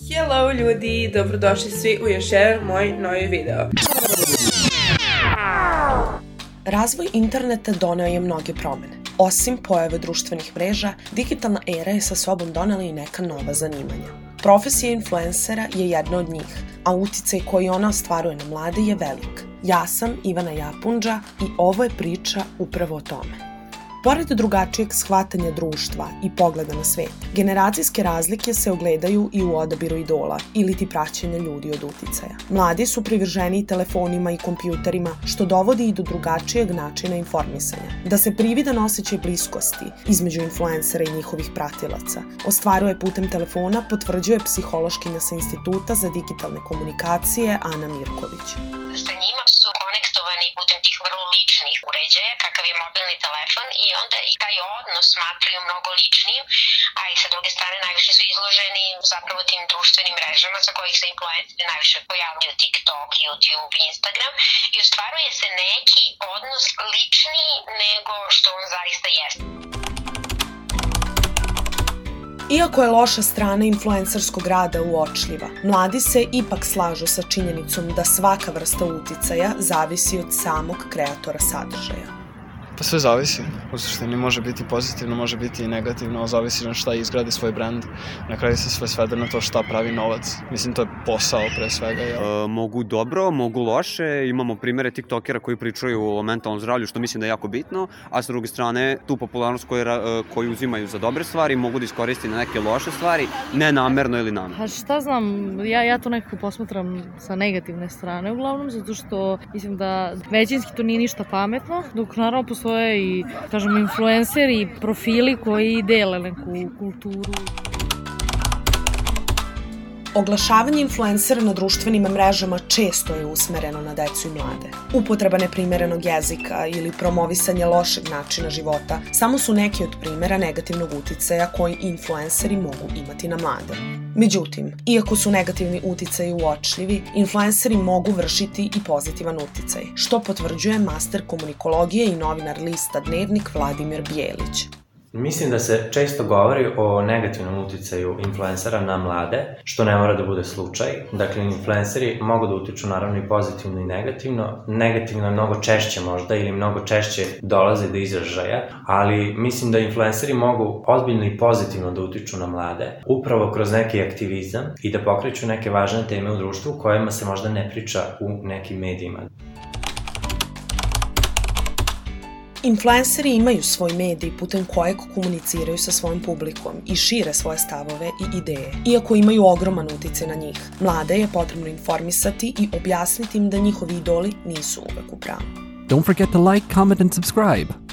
Hello ljudi, dobrodošli svi u još jedan moj novi video. Razvoj interneta doneo je mnoge promene. Osim pojave društvenih mreža, digitalna era je sa sobom donela i neka nova zanimanja. Profesija influencera je jedna od njih, a uticaj koji ona ostvaruje na mlade je velik. Ja sam Ivana Japunđa i ovo je priča upravo o tome. Pored drugačijeg shvatanja društva i pogleda na svet, generacijske razlike se ogledaju i u odabiru idola ili ti praćenja ljudi od uticaja. Mladi su privrženi telefonima i kompjuterima, što dovodi i do drugačijeg načina informisanja. Da se prividan osjećaj bliskosti između influencera i njihovih pratilaca ostvaruje putem telefona, potvrđuje psihološkinja sa Instituta za digitalne komunikacije Ana Mirković. Sa njima konektovani putem tih vrlo ličnih uređaja, kakav je mobilni telefon i onda i taj odnos smatraju mnogo ličnijim, a i sa druge strane najviše su izloženi zapravo tim društvenim mrežama sa kojih se influenceri najviše pojavljuju TikTok, YouTube, Instagram i ostvaruje se neki odnos ličniji nego što on zaista jeste. Iako je loša strana influencerskog rada uočljiva, mladi se ipak slažu sa činjenicom da svaka vrsta uticaja zavisi od samog kreatora sadržaja. Pa sve zavisi. U suštini može biti pozitivno, može biti i negativno, zavisi na šta izgradi svoj brand. Na kraju se sve svede na to šta pravi novac. Mislim, to je posao pre svega. Ja. E, mogu dobro, mogu loše. Imamo primere tiktokera koji pričaju o mentalnom zdravlju, što mislim da je jako bitno, a sa druge strane, tu popularnost koju, e, koju uzimaju za dobre stvari mogu da iskoristi na neke loše stvari, ne namerno ili namerno. Pa šta znam, ja, ja to nekako posmatram sa negativne strane uglavnom, zato što mislim da većinski to nije ništa pametno, dok naravno postoje i, kažem, influenceri i profili koji dele neku kulturu. Oglašavanje influencera na društvenim mrežama često je usmereno na decu i mlade. Upotreba neprimerenog jezika ili promovisanje lošeg načina života samo su neki od primera negativnog uticaja koji influenceri mogu imati na mlade. Međutim, iako su negativni uticaji uočljivi, influenceri mogu vršiti i pozitivan uticaj, što potvrđuje master komunikologije i novinar lista Dnevnik Vladimir Bijelić. Mislim da se često govori o negativnom uticaju influencera na mlade, što ne mora da bude slučaj. Dakle, influenceri mogu da utiču naravno i pozitivno i negativno. Negativno je mnogo češće možda ili mnogo češće dolaze do izražaja, ali mislim da influenceri mogu ozbiljno i pozitivno da utiču na mlade, upravo kroz neki aktivizam i da pokreću neke važne teme u društvu kojima se možda ne priča u nekim medijima. Influenceri imaju svoj medij putem kojeg komuniciraju sa svojim publikom i šire svoje stavove i ideje. Iako imaju ogroman utice na njih, mlade je potrebno informisati i objasniti im da njihovi idoli nisu uvek u pravu. Don't forget to like, comment and subscribe.